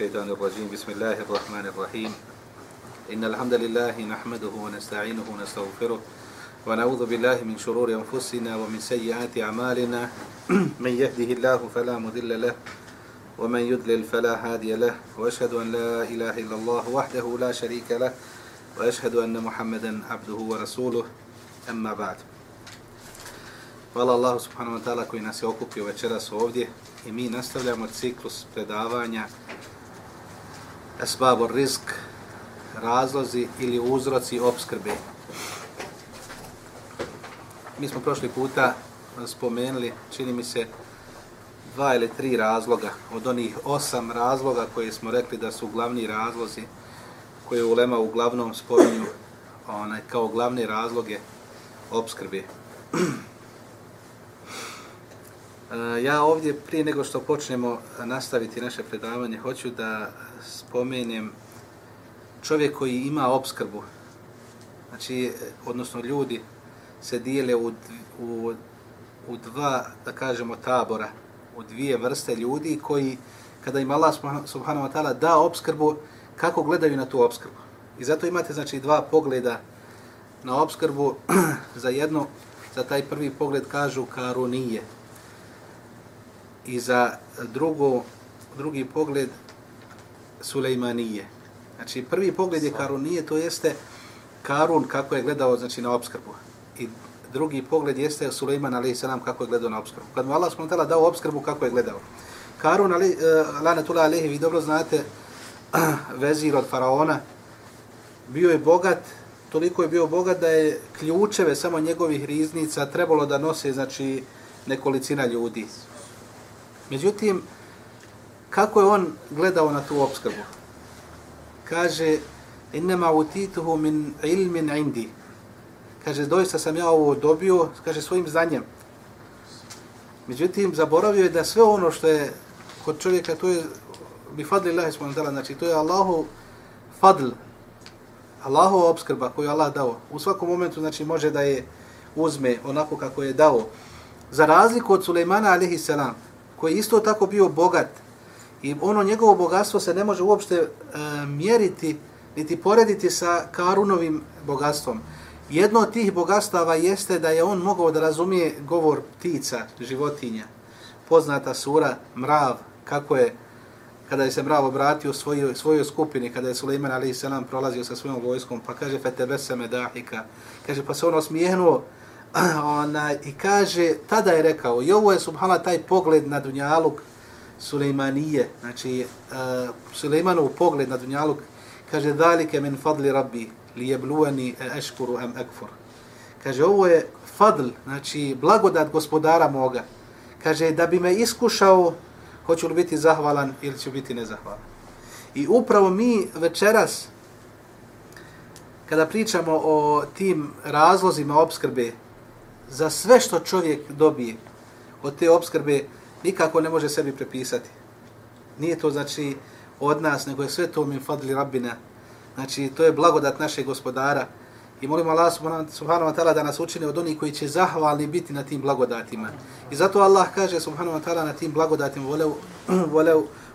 الشيطان الرجيم. بسم الله الرحمن الرحيم. إن الحمد لله نحمده ونستعينه ونستغفره ونعوذ بالله من شرور أنفسنا ومن سيئات أعمالنا. من يهده الله فلا مذل له ومن يضلل فلا هادي له. وأشهد أن لا إله إلا الله وحده لا شريك له. وأشهد أن محمدا عبده ورسوله. أما بعد. Hvala Allahu subhanahu wa ta'ala koji nas je okupio večeras ovdje i mi nastavljamo ciklus predavanja Esbabu rizk, razlozi ili uzroci obskrbe. Mi smo prošli puta spomenuli, čini mi se, dva ili tri razloga od onih osam razloga koje smo rekli da su glavni razlozi koje ulema uglavnom spominju onaj, kao glavne razloge obskrbe. Ja ovdje, prije nego što počnemo nastaviti naše predavanje, hoću da spomenem čovjek koji ima obskrbu. Znači, odnosno ljudi se dijele u, u, u dva, da kažemo, tabora, u dvije vrste ljudi koji, kada im Allah subhanahu wa ta'ala da obskrbu, kako gledaju na tu obskrbu. I zato imate, znači, dva pogleda na obskrbu. za jedno, za taj prvi pogled kažu karunije, i za drugo, drugi pogled Sulejmanije. Znači, prvi pogled je Karunije, to jeste Karun kako je gledao znači, na obskrbu. I drugi pogled jeste Sulejman alaih salam kako je gledao na obskrbu. Kad mu Allah smo dao obskrbu, kako je gledao. Karun, ali, uh, eh, lanetullah alaihi, vi dobro znate, vezir od faraona, bio je bogat, toliko je bio bogat da je ključeve samo njegovih riznica trebalo da nose, znači, nekolicina ljudi. Međutim, kako je on gledao na tu obskrbu? Kaže, innama utituhu min ilmin indi. Kaže, doista sam ja ovo dobio, kaže, svojim znanjem. Međutim, zaboravio je da sve ono što je kod čovjeka, to je bi fadli Allahi smo znači to je Allahu fadl, Allahu obskrba koju je Allah dao. U svakom momentu, znači, može da je uzme onako kako je dao. Za razliku od Sulejmana, alihi salam, koji isto tako bio bogat i ono njegovo bogatstvo se ne može uopšte e, mjeriti niti porediti sa Karunovim bogatstvom. Jedno od tih bogatstava jeste da je on mogao da razumije govor ptica, životinja. Poznata sura Mrav, kako je kada je se Mrav obratio svojoj, svojoj skupini, kada je Suleiman a.s. prolazio sa svojom vojskom, pa kaže Fetebese Medahika, kaže pa se on osmijehnuo, ona, i kaže, tada je rekao, i ovo je subhala taj pogled na Dunjaluk Sulejmanije, znači uh, Sulejmanov pogled na Dunjaluk, kaže, dalike min fadli rabbi, li je bluani e eškuru em ekfur. Kaže, ovo je fadl, znači blagodat gospodara moga. Kaže, da bi me iskušao, hoću li biti zahvalan ili ću biti nezahvalan. I upravo mi večeras, kada pričamo o tim razlozima obskrbe, za sve što čovjek dobije od te obskrbe, nikako ne može sebi prepisati. Nije to znači od nas, nego je sve to min fadli rabbina. Znači, to je blagodat našeg gospodara. I molimo Allah subhanahu wa ta'ala da nas učine od onih koji će zahvalni biti na tim blagodatima. I zato Allah kaže subhanahu wa ta'ala na tim blagodatima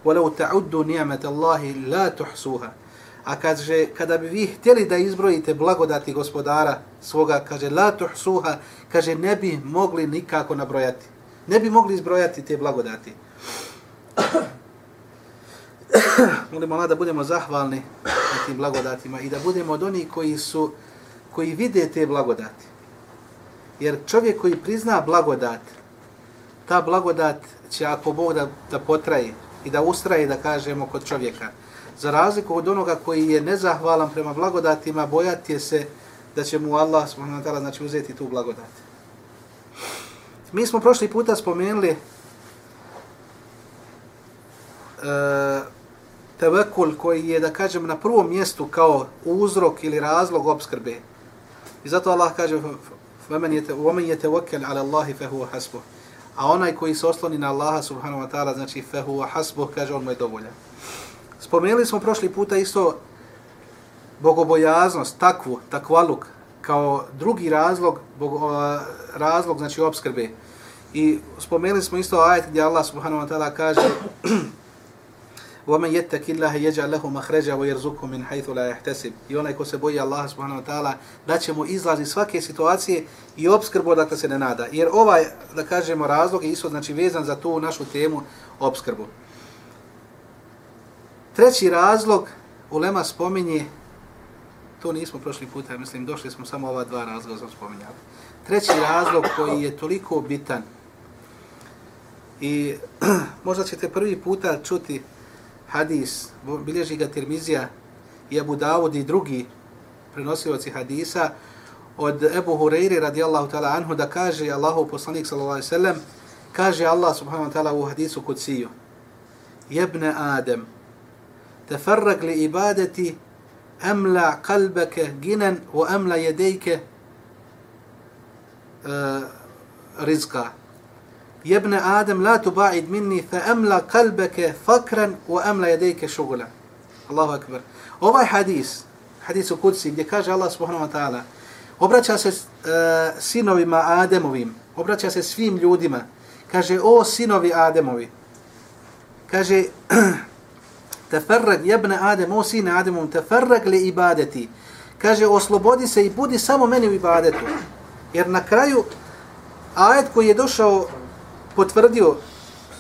وَلَوْ تَعُدُّ نِعْمَةَ اللَّهِ لَا تُحْسُوهَا A kaže, kada bi vi htjeli da izbrojite blagodati gospodara svoga, kaže, la tuhsuha, kaže, ne bi mogli nikako nabrojati. Ne bi mogli izbrojati te blagodati. Molimo Allah da budemo zahvalni na tim blagodatima i da budemo od onih koji su, koji vide te blagodati. Jer čovjek koji prizna blagodat, ta blagodat će ako Bog da, da potraje i da ustraje, da kažemo, kod čovjeka, za razliku od onoga koji je nezahvalan prema blagodatima, bojati je se da će mu Allah subhanahu znači uzeti tu blagodat. Mi smo prošli puta spomenuli uh, tevekul koji je, da kažem, na prvom mjestu kao uzrok ili razlog obskrbe. I zato Allah kaže وَمَنْ يَتَوَكَلْ عَلَى اللَّهِ فَهُوَ حَسْبُهُ A onaj koji se osloni na Allaha subhanahu wa ta'ala, znači فَهُوَ حَسْبُهُ, kaže on mu je dovoljan. Spomenuli smo prošli puta isto bogobojaznost, takvu, takvaluk, kao drugi razlog, bogo, razlog znači obskrbe. I spomenuli smo isto ajet gdje Allah subhanahu wa ta'ala kaže وَمَنْ يَتَّكِ اللَّهَ يَجَعْ لَهُ مَخْرَجَ وَيَرْزُكُ مِنْ حَيْثُ لَا يَحْتَسِبْ I onaj ko se boji Allah subhanahu wa ta'ala da će mu izlazi svake situacije i obskrbu da se ne nada. Jer ovaj, da kažemo, razlog je isto znači vezan za tu našu temu obskrbu. Treći razlog, Ulema spominje, to nismo prošli puta, mislim, došli smo samo ova dva razloga sam spominjali. Treći razlog koji je toliko bitan i možda ćete prvi puta čuti hadis, bilježi ga Tirmizija i Abu Dawud i drugi prenosioci hadisa od Ebu Hureyri radijallahu ta'ala anhu da kaže Allahu poslanik sallallahu alaihi sallam kaže Allah subhanahu wa ta'ala u hadisu kuciju jebne Adem تفرق لإبادتي ibadeti قلبك kalbeke ginen يديك رزقا يا ابن آدم لا تباعد مني tubaid قلبك فكرا emla يديك شغلا الله أكبر jedejke šugula. حديث akbar. Ovaj hadis hadis u kudsi gdje kaže Allah subhanahu wa ta'ala obraća se uh, sinovima Ademovim obraća se svim ljudima. Kaže o sinovi Ademovi kaže Teferreg jebne Adem, o sine Ademom, teferreg li ibadeti. Kaže, oslobodi se i budi samo meni u ibadetu. Jer na kraju, ajet koji je došao, potvrdio,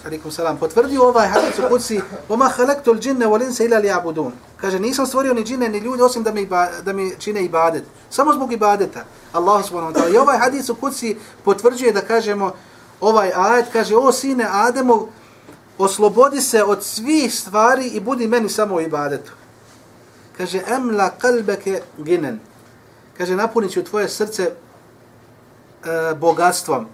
alikum salam, potvrdio ovaj hadis u kuci, oma halektul džinne volin se ila abudun. Kaže, nisam stvorio ni džine, ni ljudi, osim da mi, da mi čine ibadet. Samo zbog ibadeta. Allah subhanahu wa ta'ala. I ovaj hadis u kuci potvrđuje da kažemo, ovaj ajet, kaže, o sine Ademov, oslobodi se od svih stvari i budi meni samo u ibadetu. Kaže, emla kalbeke ginen. Kaže, napunit ću tvoje srce e, bogatstvom.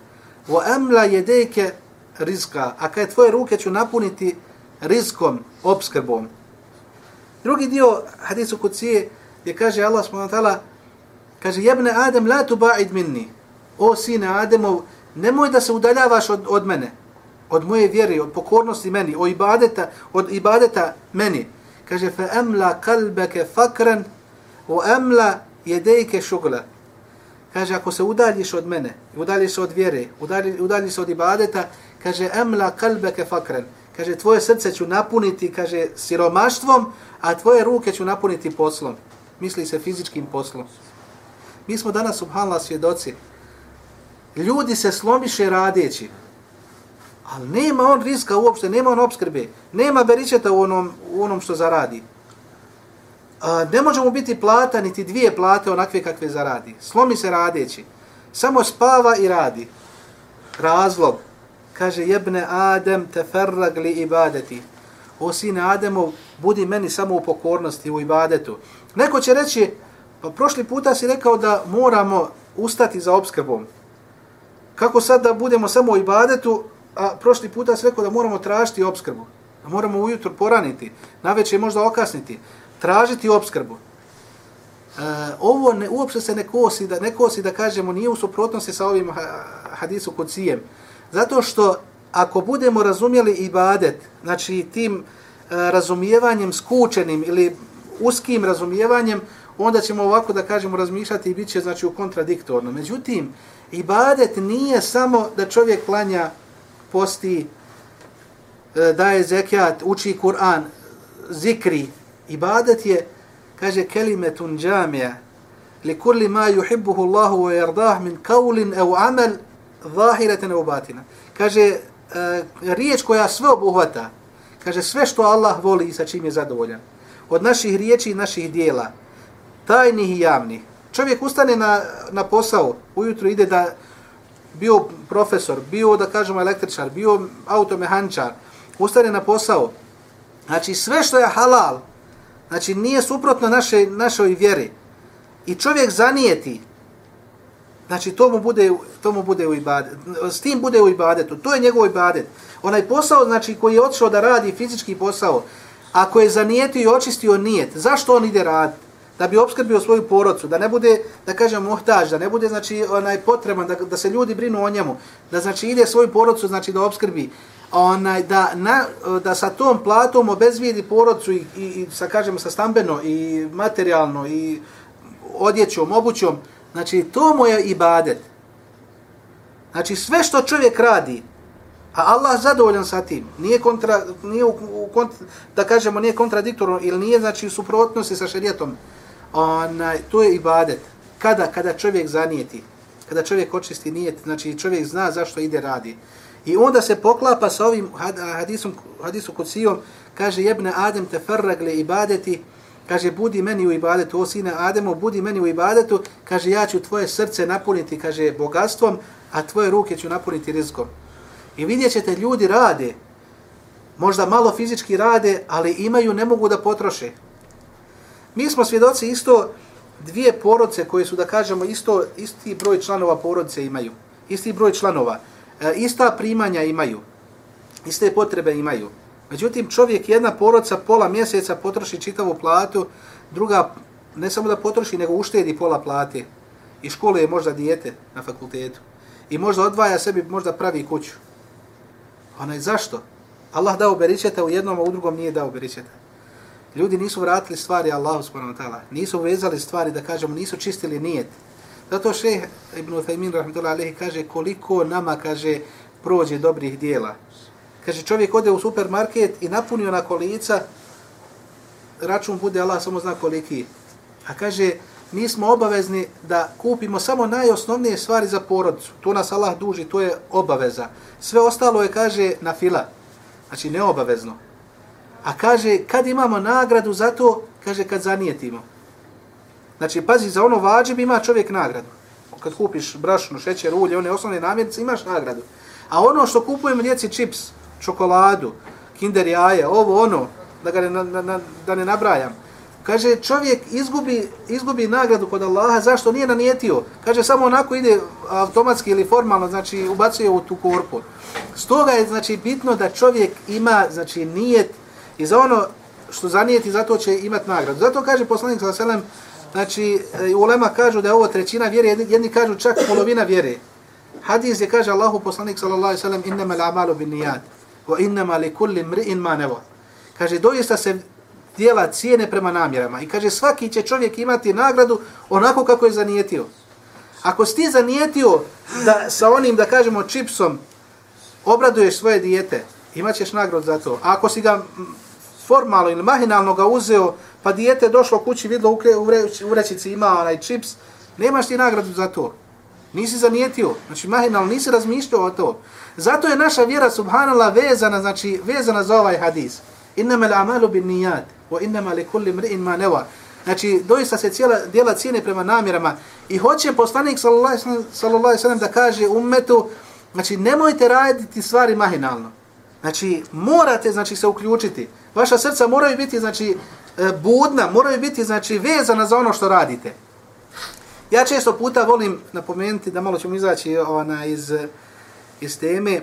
Vo emla jedejke rizka. A kaj tvoje ruke ću napuniti rizkom, obskrbom. Drugi dio hadisu kucije je kaže Allah s.w.t. kaže, jebne Adem, la tu ba'id minni. O sine Ademov, nemoj da se udaljavaš od, od mene od moje vjere, od pokornosti meni, od ibadeta, od ibadeta meni. Kaže, fa emla kalbeke fakran, o emla jedejke šugla. Kaže, ako se udaljiš od mene, udaljiš od vjere, udaljiš od ibadeta, kaže, emla kalbeke fakran. Kaže, tvoje srce ću napuniti, kaže, siromaštvom, a tvoje ruke ću napuniti poslom. Misli se fizičkim poslom. Mi smo danas, subhanallah, svjedoci. Ljudi se slomiše radeći. Ali nema on riska uopšte, nema on obskrbe, nema beričeta u onom, u onom što zaradi. A, ne može mu biti plata, niti dvije plate onakve kakve zaradi. Slomi se radeći. Samo spava i radi. Razlog. Kaže, jebne Adem teferrag li ibadeti. O sine Ademov, budi meni samo u pokornosti, u ibadetu. Neko će reći, pa prošli puta si rekao da moramo ustati za obskrbom. Kako sad da budemo samo u ibadetu, a prošli puta se rekao da moramo tražiti obskrbu. Da moramo ujutro poraniti, na večer možda okasniti, tražiti obskrbu. E, ovo ne, uopšte se ne kosi, da, ne kosi da kažemo nije u suprotnosti sa ovim hadisu kod sijem. Zato što ako budemo razumjeli ibadet, znači tim e, razumijevanjem skučenim ili uskim razumijevanjem, onda ćemo ovako da kažemo razmišljati i bit će znači, u kontradiktorno. Međutim, ibadet nije samo da čovjek planja posti, e, daje zekijat, uči Kur'an, zikri, ibadet je, kaže, kelimetun džamija, li kulli ma yuhibbuhu Allahu wa yardah min qawlin aw amal zahiratan aw batina. Kaže, e, riječ koja sve obuhvata, kaže, sve što Allah voli i sa čim je zadovoljan, od naših riječi i naših dijela, tajnih i javnih. Čovjek ustane na, na posao, ujutru ide da bio profesor, bio, da kažemo, električar, bio automehančar, ustane na posao, znači sve što je halal, znači nije suprotno naše, našoj vjeri, i čovjek zanijeti, znači to mu bude, to mu bude u ibadet, s tim bude u ibadetu, to je njegov ibadet. Onaj posao, znači, koji je otišao da radi fizički posao, ako je zanijetio i očistio nijet, zašto on ide raditi? Da bi obskrbio svoju porodcu, da ne bude, da kažem, muhtaž, da ne bude, znači, onaj potreban, da, da se ljudi brinu o njemu, da, znači, ide svoju porodcu, znači, da obskrbi, onaj, da, na, da sa tom platom obezvijedi porodcu i, i, i sa, kažemo, sa stambeno i materijalno i odjećom, obućom, znači, to mu je ibadet. Znači, sve što čovjek radi, A Allah zadovoljan sa tim. Nije kontra, nije u, u kont, da kažemo nije kontradiktorno ili nije znači u suprotnosti sa šerijetom. Onaj, to je ibadet. Kada kada čovjek zanijeti, kada čovjek očisti nijet, znači čovjek zna zašto ide radi. I onda se poklapa sa ovim hadisom, hadisu kod sijom, kaže jebne Adem te farragle ibadeti, kaže budi meni u ibadetu, o sine Ademo, budi meni u ibadetu, kaže ja ću tvoje srce napuniti, kaže bogatstvom, a tvoje ruke ću napuniti rizkom. I vidjet ćete, ljudi rade, možda malo fizički rade, ali imaju, ne mogu da potroše. Mi smo svjedoci isto dvije porodce koje su, da kažemo, isto, isti broj članova porodce imaju. Isti broj članova. E, ista primanja imaju. Iste potrebe imaju. Međutim, čovjek, jedna porodca, pola mjeseca potroši čitavu platu, druga ne samo da potroši, nego uštedi pola plate. I škole je možda dijete na fakultetu. I možda odvaja sebi, možda pravi kuću. Onaj, zašto? Allah dao beričeta u jednom, a u drugom nije dao beričeta. Ljudi nisu vratili stvari Allahu subhanahu wa ta'ala. Nisu vezali stvari, da kažemo, nisu čistili nijet. Zato šeh Ibn Uthaymin, rahmetullahi alaihi, kaže koliko nama, kaže, prođe dobrih dijela. Kaže, čovjek ode u supermarket i napunio na kolica, račun bude Allah samo zna koliki. A kaže, mi smo obavezni da kupimo samo najosnovnije stvari za porodicu. To nas Allah duži, to je obaveza. Sve ostalo je, kaže, na fila. Znači, neobavezno. A kaže, kad imamo nagradu za to, kaže, kad zanijetimo. Znači, pazi, za ono vađib ima čovjek nagradu. Kad kupiš brašno, šećer, ulje, one osnovne namirnice, imaš nagradu. A ono što kupujemo djeci čips, čokoladu, kinder jaje, ovo, ono, da ga ne, na, na, da ne nabrajam, Kaže, čovjek izgubi, izgubi nagradu kod Allaha, zašto nije nanijetio? Kaže, samo onako ide automatski ili formalno, znači ubacuje u tu korpu. Stoga je, znači, bitno da čovjek ima, znači, nijet i za ono što zanijeti, zato će imati nagradu. Zato kaže poslanik sa selem, znači, e, ulema kažu da je ovo trećina vjere, jedni, jedni kažu čak polovina vjere. Hadis je kaže Allahu poslanik sallallahu alejhi ve sellem innamal al-a'malu binniyat wa innamal likulli imri'in ma nawa. Kaže doista se djela cijene prema namjerama. I kaže, svaki će čovjek imati nagradu onako kako je zanijetio. Ako si ti zanijetio da sa onim, da kažemo, čipsom obraduješ svoje dijete, imaćeš nagradu za to. A ako si ga formalno ili mahinalno ga uzeo, pa dijete došlo kući, vidlo u u vrećici ima onaj čips, nemaš ti nagradu za to. Nisi zanijetio, znači mahinalno, nisi razmišljao o to. Zato je naša vjera, subhanallah, vezana, znači vezana za ovaj hadis. Innama al-amalu bin nijad, wa innama li kulli imri'in ma nawa. Znači, doista se cijela djela cijene prema namjerama i hoće poslanik sallallahu alejhi ve sellem da kaže ummetu, znači nemojte raditi stvari mahinalno. Znači, morate znači se uključiti. Vaša srca moraju biti znači e, budna, moraju biti znači vezana za ono što radite. Ja često puta volim napomenuti da malo ćemo izaći ona iz iz teme e,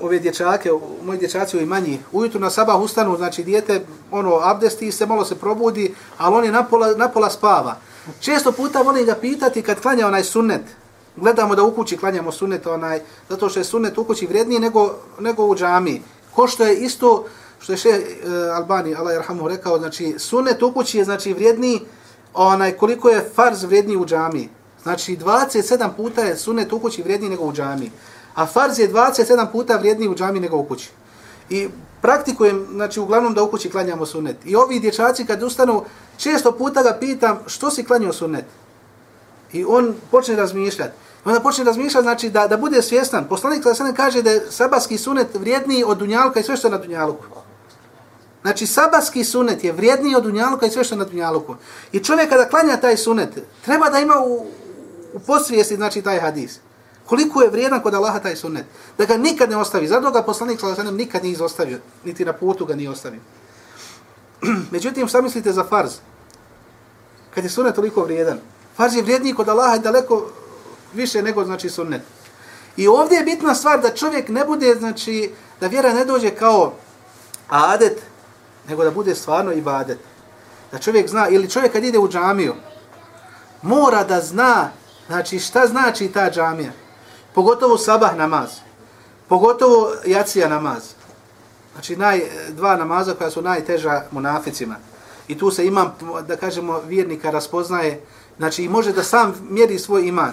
ove dječake, moji dječaci ovi manji, ujutru na sabah ustanu, znači dijete, ono, abdesti se, malo se probudi, ali on je napola, napola spava. Često puta volim ga pitati kad klanja onaj sunnet, gledamo da u kući klanjamo sunnet onaj, zato što je sunnet u kući vrijedniji nego, nego u džami. Ko što je isto, što je še e, Albani, Allah je rahmu rekao, znači sunnet u kući je znači vrijedniji onaj, koliko je farz vrijedni u džami. Znači 27 puta je sunnet u kući vrijedniji nego u džami a farz je 27 puta vrijedniji u džami nego u kući. I praktikujem, znači uglavnom da u kući klanjamo sunnet. I ovi dječaci kad ustanu, često puta ga pitam što si klanjao sunnet. I on počne razmišljati. Onda počne razmišljati, znači da, da bude svjestan. Poslanik da se kaže da je sabatski sunnet vrijedniji od dunjalka i sve što je na dunjaluku. Znači, sabatski sunet je vrijedniji od dunjaluka i sve što je na dunjaluku. I čovjek kada klanja taj sunet, treba da ima u, u posvijesti, znači, taj hadis. Koliko je vrijedan kod Allaha taj sunnet. Da ga nikad ne ostavi. Zato ga poslanik s.a.v. nikad nije izostavio. Niti na putu ga nije ostavio. Međutim, šta mislite za farz? Kad je sunnet toliko vrijedan. Farz je vrijedniji kod Allaha i daleko više nego znači sunnet. I ovdje je bitna stvar da čovjek ne bude, znači, da vjera ne dođe kao adet, nego da bude stvarno ibadet. Da čovjek zna, ili čovjek kad ide u džamiju, mora da zna, znači šta znači ta džamija pogotovo sabah namaz, pogotovo jacija namaz. Znači naj, dva namaza koja su najteža munaficima. I tu se imam, da kažemo, vjernika raspoznaje, znači i može da sam mjeri svoj iman.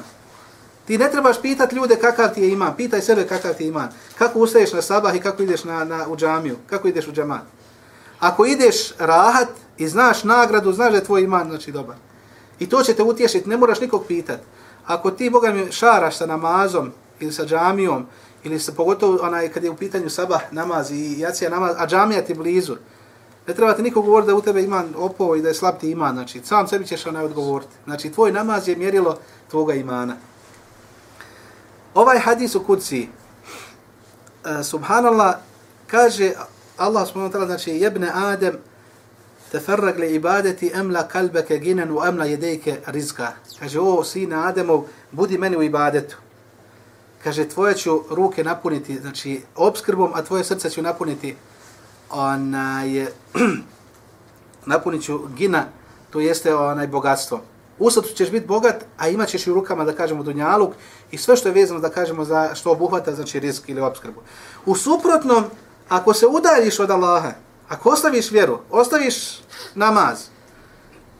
Ti ne trebaš pitat ljude kakav ti je iman, pitaj sebe kakav ti je iman. Kako ustaješ na sabah i kako ideš na, na, u džamiju, kako ideš u džamat. Ako ideš rahat i znaš nagradu, znaš da je tvoj iman znači dobar. I to će te utješiti, ne moraš nikog pitat. Ako ti, Boga mi, šaraš sa namazom ili sa džamijom, ili se pogotovo onaj kad je u pitanju sabah namaz i jacija namaz, a džamija ti blizu, ne treba ti niko govoriti da u tebe iman opovo i da je slab ti iman, znači sam sebi ćeš onaj odgovoriti. Znači tvoj namaz je mjerilo tvoga imana. Ovaj hadis u kuci, uh, eh, subhanallah, kaže Allah subhanahu wa ta'ala, znači jebne Adem, teferrag li ibadeti emla kalbeke ginen u emla jedejke rizka. Kaže, o sine Ademov, budi meni u ibadetu. Kaže, tvoje ću ruke napuniti, znači, obskrbom, a tvoje srce ću napuniti, onaj, napunit ću gina, to jeste onaj bogatstvo. U ćeš biti bogat, a imat ćeš u rukama, da kažemo, dunjaluk i sve što je vezano, da kažemo, za što obuhvata, znači, risk ili obskrbu. U suprotnom, ako se udaljiš od Allaha, ako ostaviš vjeru, ostaviš namaz,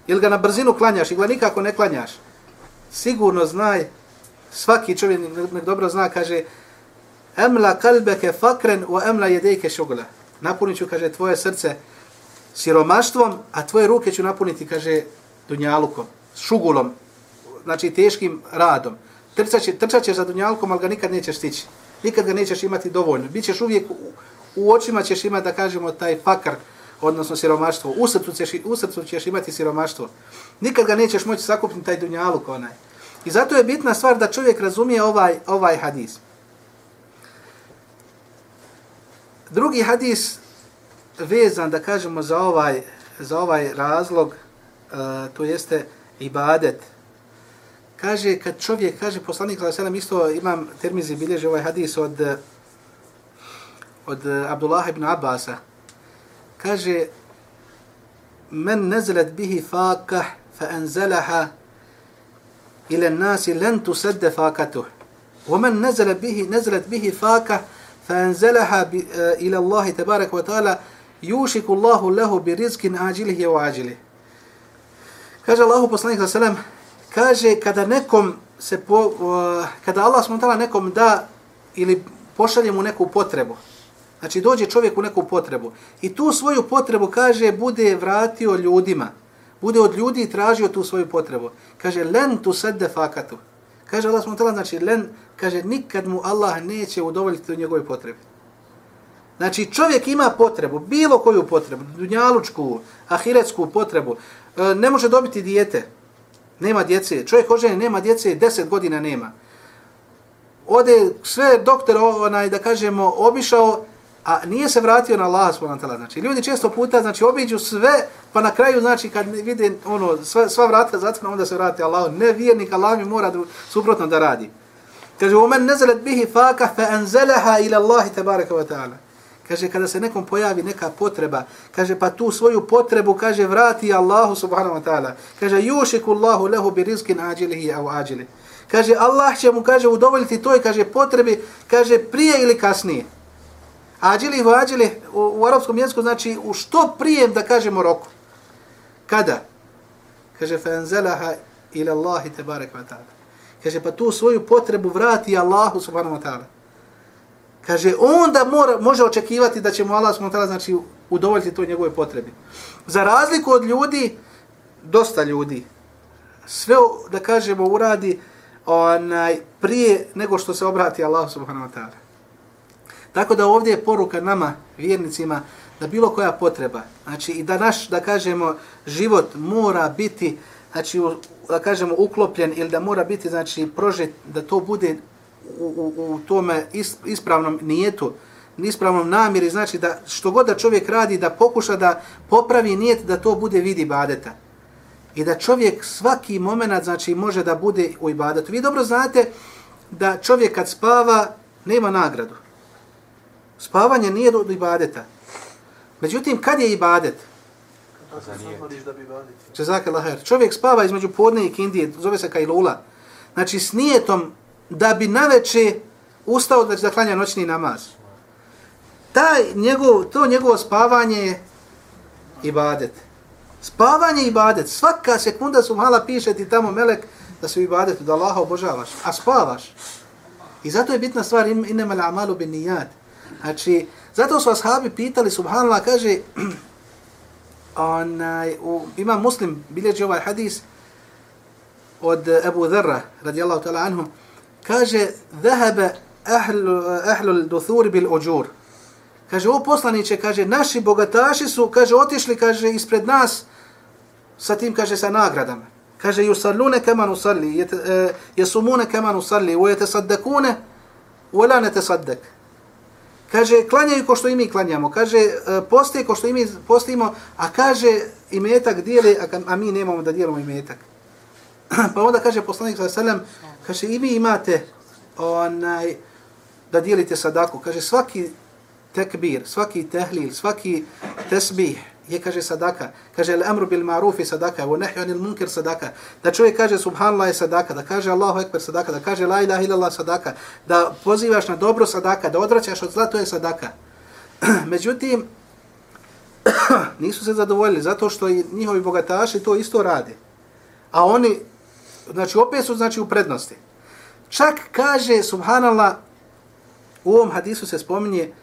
ili ga na brzinu klanjaš, ili ga nikako ne klanjaš, sigurno znaj, svaki čovjek nek dobro zna, kaže, emla kalbeke fakren u emla jedejke šugla. Napunit ću, kaže, tvoje srce siromaštvom, a tvoje ruke ću napuniti, kaže, dunjalukom, šugulom, znači teškim radom. Trčaće, trčaće za dunjalukom, ali ga nikad nećeš stići. Nikad ga nećeš imati dovoljno. Bićeš uvijek u, očima ćeš imati, da kažemo, taj fakar, odnosno siromaštvo. U srcu ćeš, u srcu ćeš imati siromaštvo. Nikad ga nećeš moći sakupiti taj dunjaluk onaj. I zato je bitna stvar da čovjek razumije ovaj, ovaj hadis. Drugi hadis vezan, da kažemo, za ovaj, za ovaj razlog, uh, to jeste ibadet. Kaže, kad čovjek, kaže poslanik, ali isto imam termizi bilježi ovaj hadis od od uh, Abdullah ibn Abbasa. Kaže, men nezelet bihi fakah fa enzelaha ila nasi len tu sedde fakatuh. ومن نزل به نزلت به فاكه فانزلها الى الله تبارك وتعالى يوشك الله له برزق عاجله واجله kaže Allahu poslanik sallallahu alejhi ve sellem kaže kada nekom se po, kada Allah subhanahu nekom da ili pošalje mu neku potrebu Znači dođe čovjek u neku potrebu i tu svoju potrebu, kaže, bude vratio ljudima. Bude od ljudi tražio tu svoju potrebu. Kaže, len tu sedde fakatu. Kaže Allah smo znači len, kaže, nikad mu Allah neće udovoljiti u njegove potrebe. Znači čovjek ima potrebu, bilo koju potrebu, dunjalučku, ahiretsku potrebu, e, ne može dobiti dijete, nema djece, čovjek oženje nema djece, deset godina nema. Ode sve doktor, onaj, da kažemo, obišao, a nije se vratio na Allaha subhanahu wa ta'ala. Znači, ljudi često puta, znači, obiđu sve, pa na kraju, znači, kad vide ono, sva, sva vrata zatvorena, onda se vrate Allah. Ne vjernik, Allah mi mora dru, suprotno da radi. Kaže, u men nezelet bihi faka fa anzalaha ila Allahi tabaraka wa ta'ala. Kaže, kada se nekom pojavi neka potreba, kaže, pa tu svoju potrebu, kaže, vrati Allahu subhanahu wa ta'ala. Kaže, yušiku Allahu lehu bi rizkin ađilihi au ajili. Kaže, Allah će mu, kaže, udovoljiti toj, kaže, potrebi, kaže, prije ili kasnije. Ađili i vađili u, u arapskom jeziku znači u što prijem da kažemo roku. Kada? Kaže fenzelaha ila Allahi tebarek wa ta'ala. Kaže pa tu svoju potrebu vrati Allahu subhanahu wa ta'ala. Kaže onda mora, može očekivati da će mu Allah subhanahu wa ta'ala znači udovoljiti to njegove potrebi. Za razliku od ljudi, dosta ljudi, sve da kažemo uradi onaj, prije nego što se obrati Allah subhanahu wa ta'ala. Tako da ovdje je poruka nama, vjernicima, da bilo koja potreba, znači i da naš, da kažemo, život mora biti, znači, da kažemo, uklopljen ili da mora biti, znači, prožet, da to bude u, u, u tome ispravnom nijetu, ispravnom namiri, znači da što god da čovjek radi, da pokuša da popravi nijet, da to bude vidi badeta. I da čovjek svaki moment, znači, može da bude u ibadetu. Vi dobro znate da čovjek kad spava, nema nagradu. Spavanje nije do ibadeta. Međutim, kad je ibadet? Čezake laher. Čovjek spava između podne i kindije, zove se kajlula. Znači, s nijetom da bi naveče ustao da će zaklanja noćni namaz. Taj njegov, to njegovo spavanje je ibadet. Spavanje i ibadet. Svaka sekunda su mala piše ti tamo melek da se u ibadetu, da Allaha obožavaš, a spavaš. I zato je bitna stvar, inema amalu bin nijad. Znači, zato su ashabi pitali, subhanallah, kaže, onaj, u, ima muslim, bilježi ovaj hadis od Ebu Dharra, radijallahu ta'ala anhum, kaže, zahebe ahlu, ahlu duthuri bil ođur. Kaže, o poslaniće, kaže, naši bogataši su, kaže, otišli, kaže, ispred nas, sa tim, kaže, sa nagradama. Kaže, yusallune kaman usalli, jesumune e, kaman usalli, u jete saddakune, la ne te. Kaže, klanjaju ko što i mi klanjamo. Kaže, e, postoje ko što i mi postojimo, a kaže, imetak dijeli, a, a mi nemamo da dijelimo imetak. pa onda kaže poslanik sa selam, kaže, i vi imate onaj, da dijelite sadaku. Kaže, svaki tekbir, svaki tehlil, svaki tesbih, je kaže sadaka. Kaže el amru bil ma'ruf sadaka wa nahyu anil munkar sadaka. Da čovjek kaže subhanallah je sadaka, da kaže Allahu ekber sadaka, da kaže la ilaha illallah sadaka, da pozivaš na dobro sadaka, da odvraćaš od zla, to je sadaka. Međutim nisu se zadovoljili zato što i njihovi bogataši to isto rade. A oni znači opet su znači u prednosti. Čak kaže subhanallah u ovom hadisu se spominje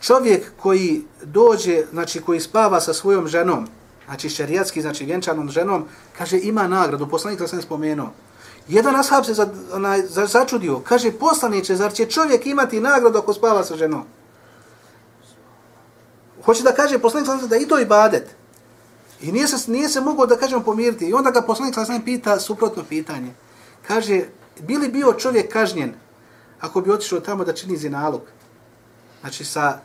čovjek koji dođe, znači koji spava sa svojom ženom, znači šerijatski, znači vjenčanom ženom, kaže ima nagradu, poslanik sam spomenuo. Jedan ashab se za, onaj, za, začudio, kaže poslaniće, zar će čovjek imati nagradu ako spava sa ženom? Hoće da kaže poslanik sam da i to ibadet. I nije se, nije se mogao da kažemo pomiriti. I onda ga poslanik sam pita suprotno pitanje. Kaže, bili bio čovjek kažnjen ako bi otišao tamo da čini zinalog? Znači sa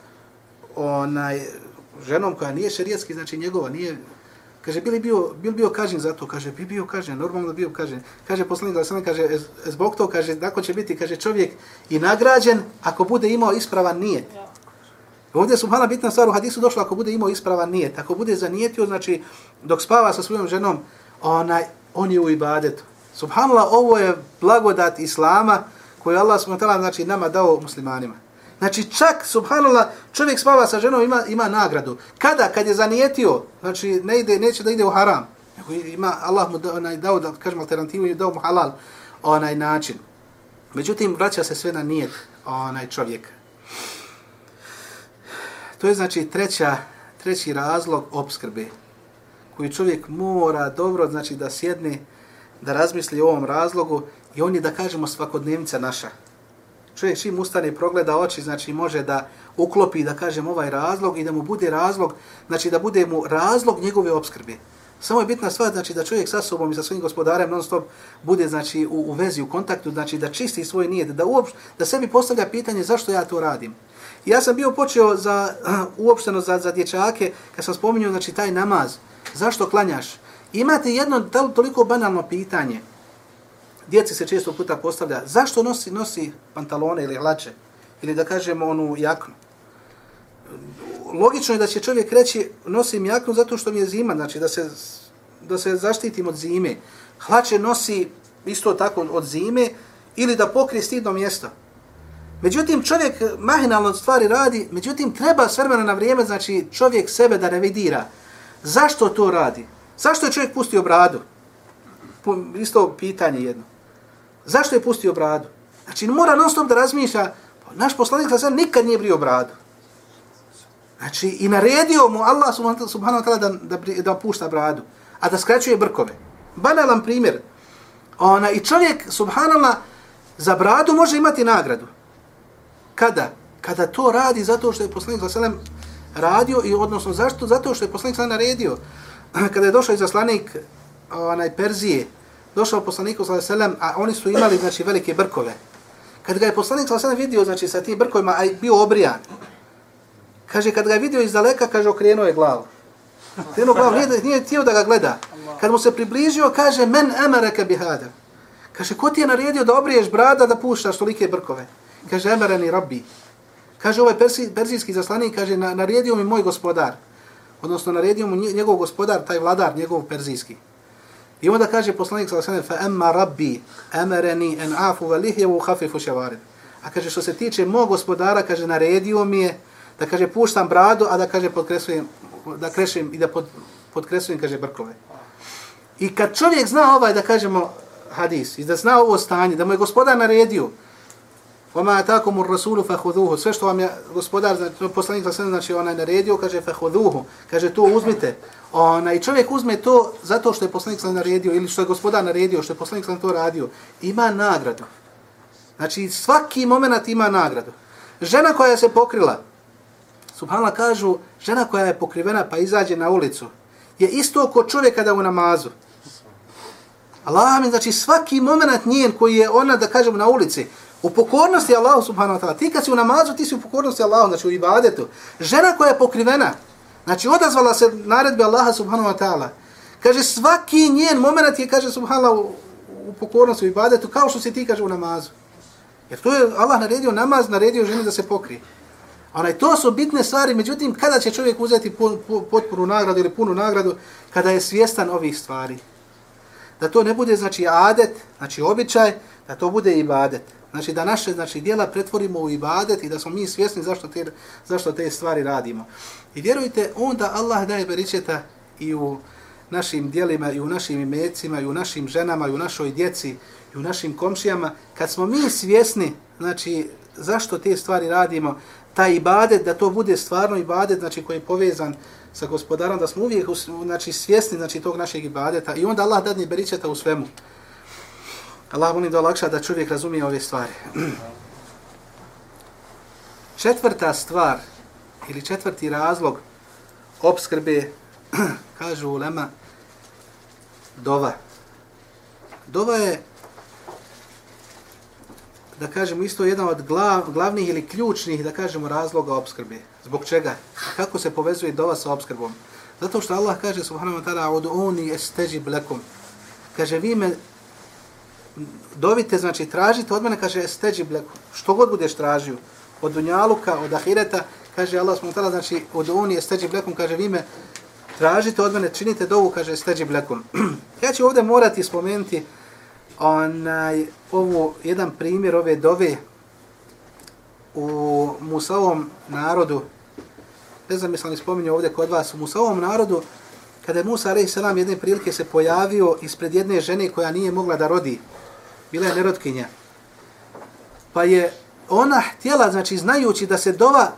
onaj ženom koja nije šerijatski, znači njegova, nije, kaže, bili bio, bil bio kažen za to, kaže, bi bio kažen, normalno da bio kažen. Kaže, poslanik da sam kaže, zbog to, kaže, tako će biti, kaže, čovjek i nagrađen ako bude imao ispravan nijet. Ovdje je subhana bitna stvar u hadisu došla ako bude imao ispravan nijet. Ako bude zanijetio, znači, dok spava sa svojom ženom, onaj, on je u ibadetu. Subhanallah, ovo je blagodat Islama koju Allah subhanahu znači, nama dao muslimanima. Znači čak, subhanallah, čovjek spava sa ženom, ima, ima nagradu. Kada? Kad je zanijetio, znači ne ide, neće da ide u haram. Nego ima, Allah mu dao, onaj, dao da kažem alternativu i dao mu halal onaj način. Međutim, vraća se sve na nijet onaj čovjek. To je znači treća, treći razlog obskrbe koji čovjek mora dobro znači da sjedne, da razmisli o ovom razlogu i on je da kažemo svakodnevnica naša čovjek čim ustane progleda oči, znači može da uklopi, da kažem, ovaj razlog i da mu bude razlog, znači da bude mu razlog njegove obskrbe. Samo je bitna stvar, znači da čovjek sa sobom i sa svojim gospodarem non stop bude znači u, u vezi, u kontaktu, znači da čisti svoj nijed, da uopšte, da sebi postavlja pitanje zašto ja to radim. Ja sam bio počeo za uopšteno za, za dječake, kad sam spominjao znači taj namaz, zašto klanjaš? Imate jedno toliko banalno pitanje, djeci se često puta postavlja, zašto nosi nosi pantalone ili hlače? Ili da kažemo onu jaknu? Logično je da će čovjek reći nosim jaknu zato što mi je zima, znači da se, da se zaštitim od zime. Hlače nosi isto tako od zime ili da pokrije stidno mjesto. Međutim, čovjek mahinalno stvari radi, međutim, treba s vremena na vrijeme, znači čovjek sebe da revidira. Zašto to radi? Zašto je čovjek pustio bradu? Isto pitanje jedno. Zašto je pustio bradu? Znači, mora non stop da razmišlja, pa naš poslanik sa sam nikad nije brio bradu. Znači, i naredio mu Allah subhanahu wa ta'ala da, da, da pušta bradu, a da skraćuje brkove. Banalan primjer. Ona, I čovjek, subhanallah, za bradu može imati nagradu. Kada? Kada to radi zato što je poslanik sa sam radio i odnosno zašto? Zato što je poslanik sa naredio. Kada je došao izaslanik onaj Perzije, došao poslanik sallallahu alejhi ve sellem, a oni su imali znači velike brkove. Kad ga je poslanik sallallahu alejhi ve vidio znači sa tim brkovima, a bio obrijan. Kaže kad ga je vidio iz daleka, kaže okrenuo je glavu. Okrenuo glavu, nije, nije htio da ga gleda. Kad mu se približio, kaže men amaraka bihada. Kaže ko ti je naredio da obriješ brada da puštaš tolike brkove? Kaže amarani rabbi. Kaže ovaj persi, persijski zaslanik, kaže naredio mi moj gospodar. Odnosno naredio mu njegov gospodar, taj vladar, njegov perzijski. I onda kaže poslanik sallallahu alejhi ve sellem fa amma rabbi amarani an afu wa lihya wa khafifu. A kaže što se tiče mog gospodara, kaže naredio mi je da kaže puštam bradu, a da kaže podkresujem da krešim i da pod, podkresujem kaže brkove. I kad čovjek zna ovaj da kažemo hadis i da zna ovo stanje, da mu je gospodar naredio, Vama atakum ur rasulu fahuduhu. Sve što vam je gospodar, znači, poslanik sa znači onaj naredio, kaže fahuduhu. Kaže to uzmite. Ona, I čovjek uzme to zato što je poslanik sa naredio ili što je gospodar naredio, što je poslanik sam to radio. Ima nagradu. Znači svaki moment ima nagradu. Žena koja se pokrila, subhanallah kažu, žena koja je pokrivena pa izađe na ulicu, je isto oko čovjek kada u namazu. Allah mi, znači svaki moment njen koji je ona, da kažemo, na ulici, u pokornosti Allahu subhanahu wa ta'ala. Ti kad si u namazu, ti si u pokornosti Allahu, znači u ibadetu. Žena koja je pokrivena, znači odazvala se naredbe Allaha subhanahu wa ta'ala. Kaže svaki njen moment je, kaže subhanallah, u, u pokornosti, u ibadetu, kao što se ti kaže u namazu. Jer to je Allah naredio namaz, naredio ženi da se pokrije. Onaj, to su bitne stvari, međutim, kada će čovjek uzeti potporu nagradu ili punu nagradu, kada je svjestan ovih stvari. Da to ne bude, znači, adet, znači, običaj, da to bude ibadet. Znači da naše znači djela pretvorimo u ibadet i da smo mi svjesni zašto te, zašto te stvari radimo. I vjerujte, onda Allah daje beričeta i u našim djelima, i u našim imecima, i u našim ženama, i u našoj djeci, i u našim komšijama. Kad smo mi svjesni, znači, zašto te stvari radimo, taj ibadet, da to bude stvarno ibadet, znači, koji je povezan sa gospodarom, da smo uvijek znači, svjesni znači, tog našeg ibadeta i onda Allah dadne beričeta u svemu. Allah molim da olakša da čovjek razumije ove stvari. Četvrta stvar ili četvrti razlog obskrbe, kažu ulema, dova. Dova je, da kažemo, isto jedan od glav, glavnih ili ključnih, da kažemo, razloga obskrbe. Zbog čega? Kako se povezuje dova sa obskrbom? Zato što Allah kaže, subhanahu wa ta'ala, od oni esteđi blekom. Kaže, vi me dovite, znači tražite od mene, kaže, steđi bleku, što god budeš tražio, od dunjaluka, od ahireta, kaže Allah smo tala, znači od unije steđi blekom, kaže vi me tražite od mene, činite dovu, kaže steđi blekom. ja ću ovdje morati spomenuti onaj, ovo, jedan primjer ove dove u Musavom narodu, ne znam jesam li spominio ovdje kod vas, u Musavom narodu, kada je Musa a.s. jedne prilike se pojavio ispred jedne žene koja nije mogla da rodi, bila je nerotkinja. Pa je ona htjela, znači znajući da se dova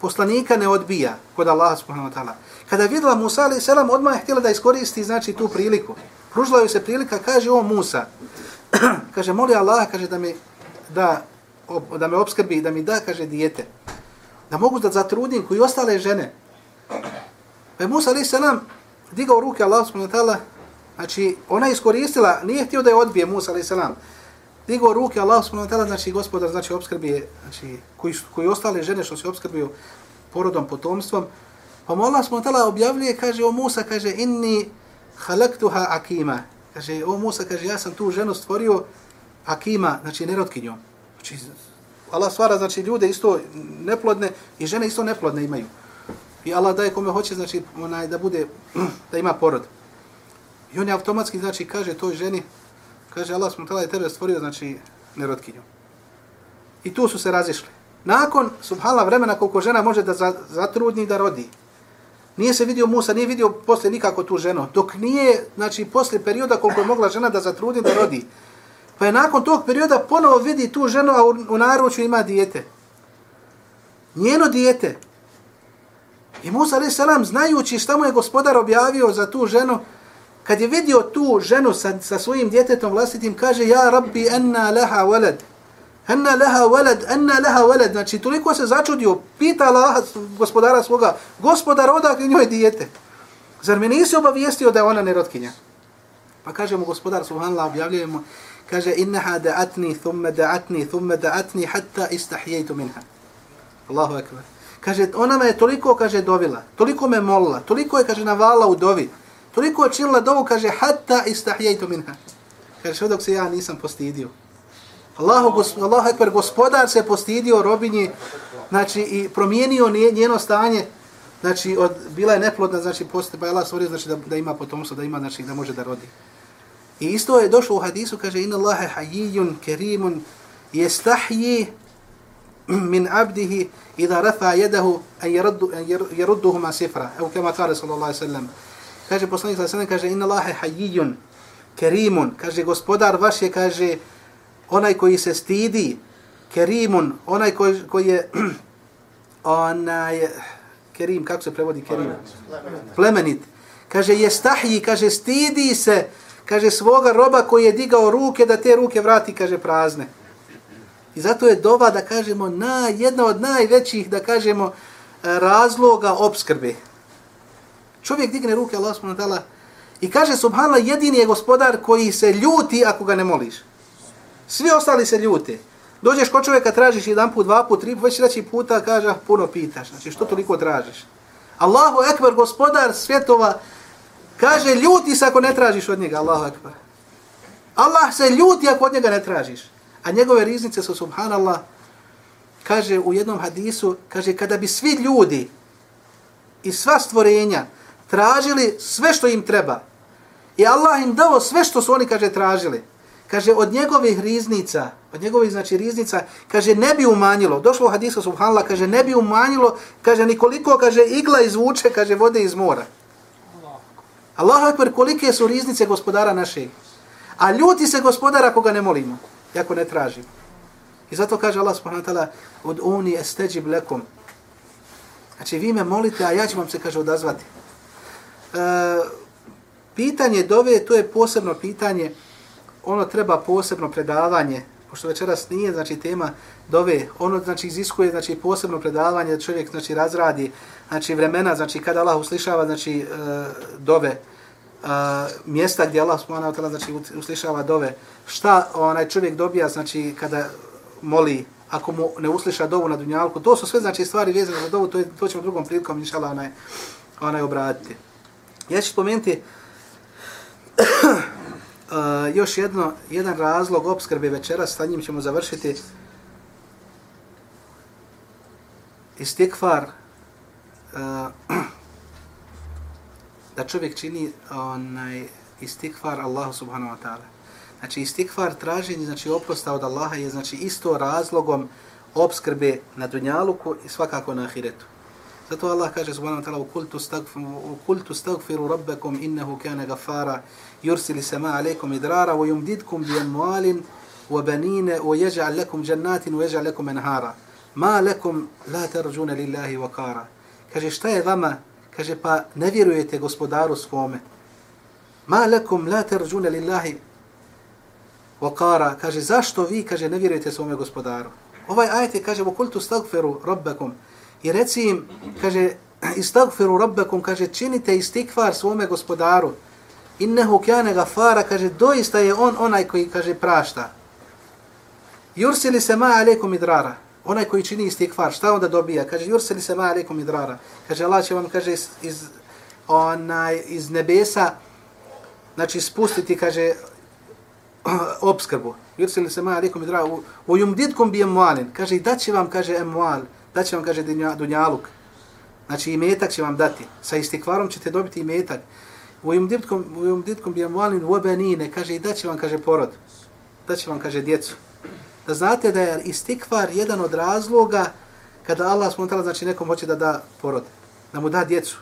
poslanika ne odbija kod Allaha subhanahu wa ta'ala. Kada vidjela Musa alaih salam, odmah je htjela da iskoristi znači tu priliku. Pružila joj se prilika, kaže o Musa, kaže moli Allaha, kaže da mi da, da me obskrbi, da mi da, kaže dijete. Da mogu da zatrudim koji ostale žene. Pa je Musa alaih salam digao ruke Allaha subhanahu wa ta'ala Znači, ona iskoristila, nije htio da je odbije Musa a.s. Digo ruke, Allah ta'ala znači gospodar, znači obskrbi je, znači koji, koji ostale žene što se obskrbio porodom, potomstvom, pa mu Allah ta'ala, objavljuje, kaže, o Musa, kaže, inni halaktuha akima. Kaže, o Musa, kaže, ja sam tu ženu stvorio akima, znači nerotkinjom. Znači, Allah stvara, znači, ljude isto neplodne i žene isto neplodne imaju. I Allah daje kome hoće, znači, onaj, da bude, da ima porod. I on je automatski, znači, kaže toj ženi, kaže, Allah smo tada tebe stvorio, znači, nerotkinju. I tu su se razišli. Nakon, subhala vremena, koliko žena može da zatrudni da rodi, nije se vidio Musa, nije vidio posle nikako tu ženu, dok nije, znači, posle perioda koliko je mogla žena da zatrudni da rodi. Pa je nakon tog perioda ponovo vidi tu ženu, a u, u naručju ima dijete. Njeno dijete. I Musa, ali znajući šta mu je gospodar objavio za tu ženu, kad je vidio tu ženu sa, sa svojim djetetom vlastitim, kaže, ja rabbi, enna leha veled. Enna leha veled, enna leha veled. Znači, toliko se začudio, pita Allah, gospodara svoga, gospodar, odakle njoj dijete? Zar mi nisi obavijestio da je ona nerotkinja? Pa kaže mu gospodar, subhanallah, objavljujemo, kaže, innaha da'atni, thumme da'atni, thumme da'atni, hatta istahijejtu minha. Allahu akbar. Kaže, ona me je toliko, kaže, dovila, toliko me molila, toliko je, kaže, navala u dovi, Toliko je činila dovu, kaže, hatta istahijajtu minha. Kaže, sve dok se ja nisam postidio. Allahu, gos, Allahu ekber, gospodar se postidio robinji, znači, i promijenio njeno stanje, znači, od, bila je neplodna, znači, postoje, pa je Allah stvorio, znači, da, da ima potomstvo, da ima, znači, da može da rodi. I isto je došlo u hadisu, kaže, inna Allahe hajijun, kerimun, jestahji min abdihi, idha rafa jedahu, en jerudduhu ma sifra. Evo kema kare, sallallahu alaihi sallam. Kaže poslanik sa sallam, kaže inna Allahe hayyun. kerimun, kaže gospodar vaš je, kaže, onaj koji se stidi, kerimun, onaj koji, koji je, onaj, kerim, kako se prevodi kerim? Plemenit. Kaže, je stahji, kaže, stidi se, kaže, svoga roba koji je digao ruke, da te ruke vrati, kaže, prazne. I zato je dova, da kažemo, na, jedna od najvećih, da kažemo, razloga obskrbe. Čovjek digne ruke, Allah subhanahu wa ta'ala, i kaže, subhanallah, jedini je gospodar koji se ljuti ako ga ne moliš. Svi ostali se ljute. Dođeš kod čovjeka, tražiš jedan put, dva put, tri put, već treći puta, kaže, ah, puno pitaš. Znači, što toliko tražiš? Allahu ekber, gospodar svjetova, kaže, ljuti se ako ne tražiš od njega, Allahu ekber. Allah se ljuti ako od njega ne tražiš. A njegove riznice su, subhanallah, kaže u jednom hadisu, kaže, kada bi svi ljudi i sva stvorenja tražili sve što im treba, i Allah im dao sve što su oni, kaže, tražili, kaže, od njegovih riznica, od njegovih, znači, riznica, kaže, ne bi umanjilo, došlo u hadisu, subhanallah, kaže, ne bi umanjilo, kaže, nikoliko, kaže, igla izvuče, kaže, vode iz mora. Allahu akbar, kolike su riznice gospodara našeg. A ljuti se gospodara ako ga ne molimo, ako ne tražimo. I zato kaže Allah subhanahu wa ta'ala, od uni esteđib lekom. Znači, vi me molite, a ja ću vam se, kaže, odazvati. E, pitanje dove, to je posebno pitanje, ono treba posebno predavanje, pošto večeras nije, znači, tema dove, ono, znači, iziskuje, znači, posebno predavanje, da čovjek, znači, razradi, znači, vremena, znači, kada Allah uslišava, znači, e, dove, Uh, mjesta gdje Allah subhanahu wa ta'ala znači uslišava dove. Šta onaj čovjek dobija znači kada moli ako mu ne usliša dovu na dunjalku? To su sve znači stvari vezane za dovu to je to ćemo drugom prilikom inshallah onaj onaj obratiti ja ću spomenuti uh, još jedno jedan razlog obskrbe večeras sa njim ćemo završiti istikvar uh, eh, da čovjek čini onaj istikvar Allahu subhanahu wa ta'ala. Znači istikvar traženje znači oprosta od Allaha je znači isto razlogom obskrbe na dunjaluku i svakako na ahiretu. Zato Allah kaže subhanahu wa ta'ala وَقُلْتُ اسْتَغْفِرُوا رَبَّكُمْ إِنَّهُ كَانَ غَفَّارًا يُرْسِلِ السَّمَاءَ عَلَيْكُمْ إِدْرَارًا وَيُمْدِدْكُمْ بِأَمْوَالٍ وَبَنِينَ وَيَجْعَلْ لَكُمْ جَنَّاتٍ وَيَجْعَلْ لَكُمْ أَنْهَارًا مَا لَكُمْ لَا تَرْجُونَ لِلَّهِ وَقَارًا Kaže šta je vama? Kaže pa ne vjerujete gospodaru svome. Ma lakum la terđune lillahi vokara. Kaže zašto vi kaže ne vjerujete svome gospodaru? Ovaj ajte kaže vokultu stagferu rabbakum I reci im kaže istagfiru rabbakum kaže činite istikvar svome gospodaru. Innehu kana gafara kaže doista je on onaj koji kaže prašta. Jursili se ma alekum idrara onaj koji čini istikvar, šta onda dobija? Kaže, jursili se ma alekum idrara. Kaže, Allah će vam, kaže, iz, iz, onaj, iz nebesa, znači, spustiti, kaže, obskrbu. Jursili se ma alekum idrara. U, u jumditkum bi emualin. Kaže, i daće vam, kaže, emual, da će vam, kaže, dunjaluk. Znači, i metak će vam dati. Sa istikvarom ćete dobiti i metak. U jumditkum, u jumditkum bi emualin u obenine. Kaže, i da će vam, kaže, porod. Da će vam, kaže, djecu da znate da je istikvar jedan od razloga kada Allah spontala, znači nekom hoće da da porod, da mu da djecu.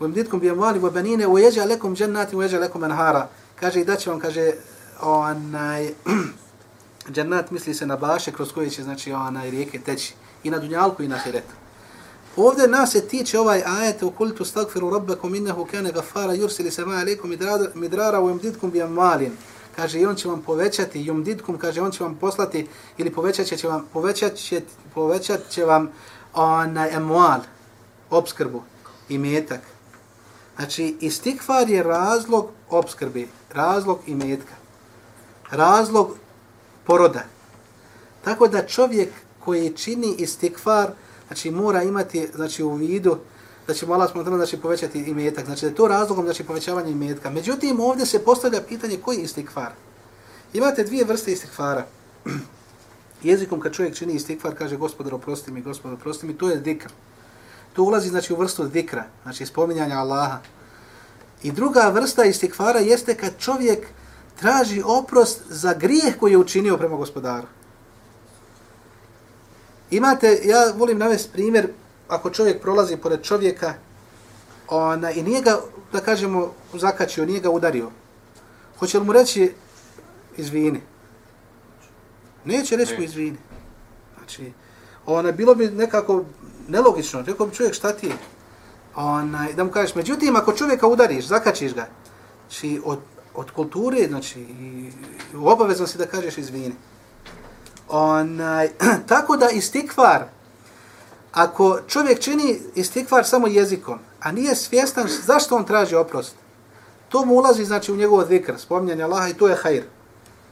U imditkom bi amvali u benine, u jeđa lekom džennati, u jeđa lekom enhara. Kaže i da će vam, kaže, onaj, džennat misli se na baše kroz koje će, znači, onaj, rijeke teći. I na dunjalku i na hiretu. Ovdje nas se tiče ovaj ajet u kultu stagfiru rabbekom innehu kane gafara yursili sema alaikum midrara u imditkom bi amalin. kaže i on će vam povećati yumdidkum kaže on će vam poslati ili povećat će vam povećat će povećat će vam onaj emual obskrbu i metak znači istikfar je razlog obskrbe razlog i metka razlog poroda tako da čovjek koji čini istikfar znači mora imati znači u vidu znači, da će Allah smo da će povećati imetak. Znači da je to razlogom znači povećavanje imetka. Međutim, ovdje se postavlja pitanje koji je istikvar. Imate dvije vrste istikvara. Jezikom kad čovjek čini istikvar, kaže gospodar oprosti mi, gospodar oprosti mi, to je dikr. To ulazi znači u vrstu dikra, znači spominjanja Allaha. I druga vrsta istikvara jeste kad čovjek traži oprost za grijeh koji je učinio prema gospodaru. Imate, ja volim navesti primjer, ako čovjek prolazi pored čovjeka ona, i nije ga, da kažemo, zakačio, nije ga udario. Hoće li mu reći izvini? Neće reći mu izvini. Znači, ona, bilo bi nekako nelogično. Rekao bi čovjek šta ti je? Onaj, da mu kažeš, međutim, ako čovjeka udariš, zakačiš ga, znači, od, od kulture, znači, i, obavezno si da kažeš izvini. Onaj, tako da istikvar, ako čovjek čini istikvar samo jezikom, a nije svjestan zašto on traži oprost, to mu ulazi znači u njegov zikr, spominjanje Allaha i to je hajr.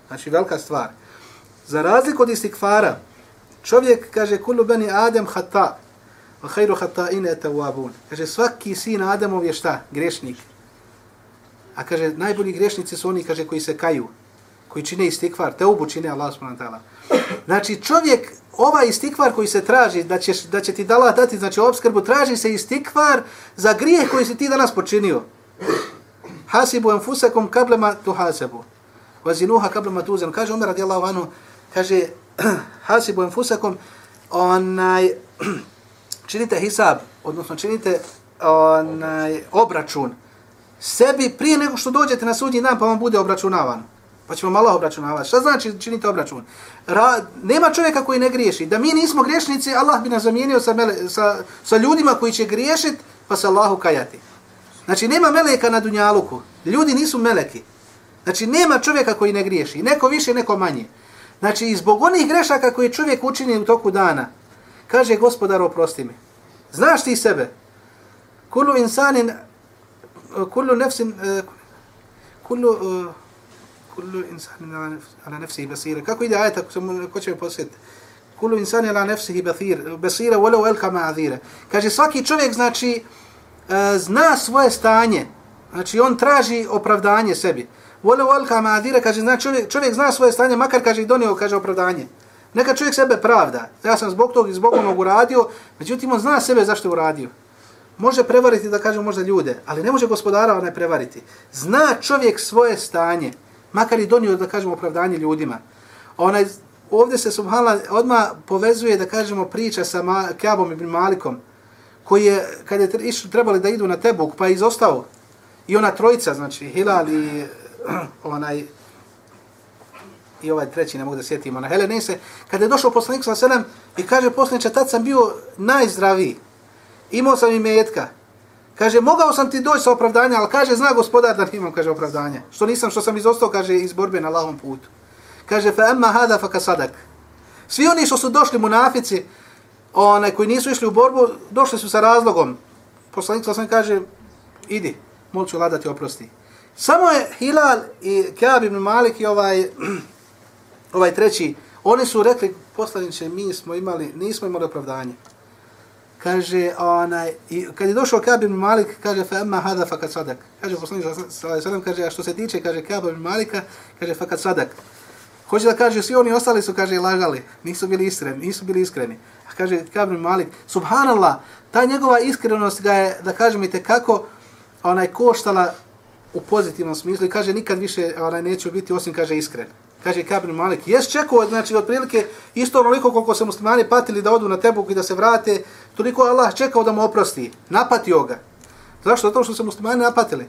Znači velika stvar. Za razliku od istikvara, čovjek kaže kullu bani Adem hata, wa hajru hata ine tawabun. Kaže svaki sin Ademov je šta? Grešnik. A kaže najbolji grešnici su oni kaže koji se kaju, koji čine istikvar, te obu čine Allah subhanahu wa ta'ala. Znači čovjek, ovaj istikvar koji se traži, da će, da će ti dala dati, znači obskrbu, traži se istikvar za grijeh koji si ti danas počinio. Hasibu enfusakum kablema tu hasebu. Vazinuha kablema tuzen. Kaže Umar radijallahu anhu, kaže hasibu enfusakum, onaj, činite hisab, odnosno činite onaj, obračun sebi prije nego što dođete na sudnji dan pa vam bude obračunavan. Pa ćemo malo obračunavati. Šta znači činite obračun? Ra, nema čovjeka koji ne griješi. Da mi nismo griješnici, Allah bi nas zamijenio sa, mele, sa, sa ljudima koji će griješiti, pa se Allahu kajati. Znači, nema meleka na dunjaluku. Ljudi nisu meleki. Znači, nema čovjeka koji ne griješi. Neko više, neko manje. Znači, i zbog onih grešaka koje čovjek učini u toku dana, kaže gospodar, oprosti mi. Znaš ti sebe? Kullu insanin, kullu nefsin, eh, kulu, eh, kullu insani ala nefsihi basira. Kako ide ajeta, ko će me posjetiti? Kullu insani ala nefsihi basira, basira, walau elka ma'adira. Kaže, svaki čovjek, znači, e, zna svoje stanje. Znači, on traži opravdanje sebi. Walau elka ma'adira, kaže, znači, čovjek, čovjek zna svoje stanje, makar, kaže, i donio, kaže, opravdanje. Neka čovjek sebe pravda. Ja sam zbog tog i zbog onog uradio, međutim, on zna sebe zašto je uradio. Može prevariti, da kaže možda ljude, ali ne može gospodara onaj prevariti. Zna čovjek svoje stanje makar i donio, da kažemo, opravdanje ljudima. Onaj, ovdje se subhala odma povezuje, da kažemo, priča sa Ma Kjabom ibn Malikom, koji je, kad je išli, trebali da idu na Tebuk, pa je izostao. I ona trojica, znači, Hilal i onaj, i ovaj treći, ne mogu da sjetim, ona Helenese, kada je došao poslanik sa selem i kaže poslaniče, tad sam bio najzdraviji, imao sam i metka, Kaže, mogao sam ti doći sa opravdanja, ali kaže, zna gospodar da nimam, kaže, opravdanje. Što nisam, što sam izostao, kaže, iz borbe na lahom putu. Kaže, fa emma hada fa kasadak. Svi oni što su došli munafici, onaj, koji nisu išli u borbu, došli su sa razlogom. Poslanik sam kaže, idi, molit ću ladati oprosti. Samo je Hilal i Kaab ibn Malik i ovaj, ovaj treći, oni su rekli, poslaniče, mi smo imali, nismo imali opravdanje kaže onaj i kad je došao Kab ibn Malik kaže fa amma hada fakat sadak kaže poslanik sallallahu alejhi kaže a što se tiče kaže Kab ibn Malika kaže fakat sadak hoće da kaže svi oni ostali su kaže lagali nisu bili iskreni nisu bili iskreni. A kaže Kab ibn Malik subhanallah ta njegova iskrenost ga je da kažem i kako onaj koštala u pozitivnom smislu i kaže nikad više onaj neće biti osim kaže iskren kaže Kabir Malik, jes čekao, znači, otprilike, isto onoliko koliko se muslimani patili da odu na Tebuk i da se vrate, toliko Allah čekao da mu oprosti, napatio ga. Zašto? Zato što se muslimani napatili.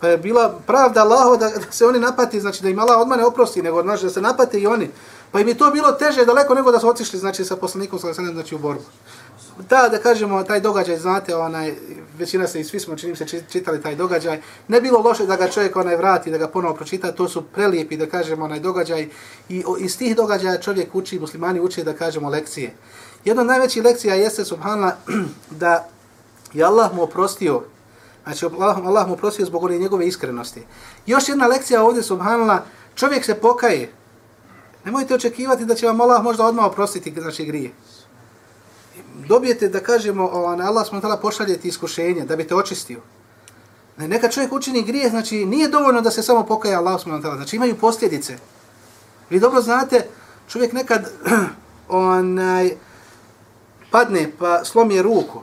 Pa je bila pravda Allaho da, da se oni napati, znači da im Allah odmah ne oprosti, nego znači, da se napate i oni. Pa im je to bilo teže daleko nego da su otišli znači, sa poslanikom znači, u borbu ta, da kažemo, taj događaj, znate, onaj, većina se i svi smo, činim se, čitali taj događaj, ne bilo loše da ga čovjek onaj vrati, da ga ponovo pročita, to su prelijepi, da kažemo, onaj događaj, i iz tih događaja čovjek uči, muslimani uči, da kažemo, lekcije. Jedna od najvećih lekcija jeste, subhanallah, da je Allah mu oprostio, znači Allah, Allah mu oprostio zbog one njegove iskrenosti. Još jedna lekcija ovdje, subhanallah, čovjek se pokaje, nemojte očekivati da će vam Allah možda odmah oprostiti, znači grije dobijete da kažemo Allah smo tala pošaljeti iskušenje da bi te očistio. Ne, neka čovjek učini grijeh, znači nije dovoljno da se samo pokaje Allah smo tala, znači imaju posljedice. Vi dobro znate, čovjek nekad onaj, padne pa slomi ruku.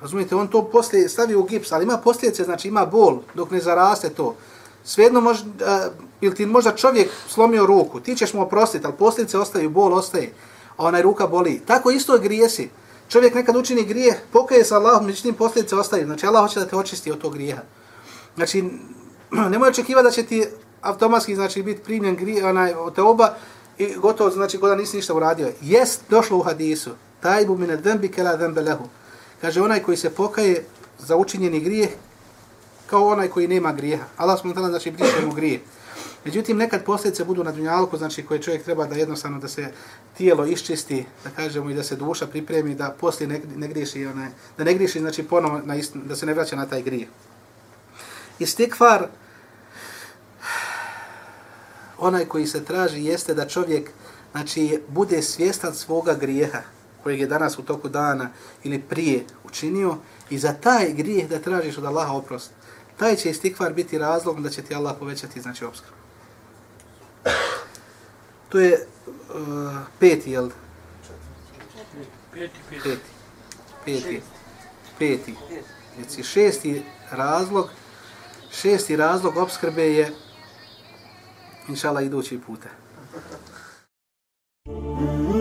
Razumijete, on to poslije stavi u gips, ali ima posljedice, znači ima bol dok ne zaraste to. Svejedno možda, ili ti možda čovjek slomio ruku, ti ćeš mu oprostiti, ali posljedice ostaju, bol ostaje onaj ruka boli. Tako isto grijesi. Čovjek nekad učini grijeh, pokaje se Allahom, međutim posljedice ostaju. Znači Allah hoće da te očisti od tog grijeha. Znači, nemoj očekivati da će ti automatski znači biti primljen grije, onaj, te oba, i gotovo, znači, kada nisi ništa uradio. Jest došlo u hadisu, taj bu mine dembi kela dembe lehu. Kaže, onaj koji se pokaje za učinjeni grijeh, kao onaj koji nema grijeha. Allah smo znači, briše mu grijeh. Međutim, nekad posljedice budu na dunjalku, znači koje čovjek treba da jednostavno da se tijelo iščisti, da kažemo i da se duša pripremi, da poslije ne, ne griješi, onaj, da ne griješi, znači ponovo, na ist, da se ne vraća na taj grije. Istikvar, onaj koji se traži jeste da čovjek znači, bude svjestan svoga grijeha kojeg je danas u toku dana ili prije učinio i za taj grijeh da tražiš od Allaha oprost. Taj će istikvar biti razlog da će ti Allah povećati znači obskrbu. To je uh, peti, jel? Peti, peti. Peti. Peti. Peti. Znači šesti razlog, šesti razlog obskrbe je inšala idući puta. Mm-hmm.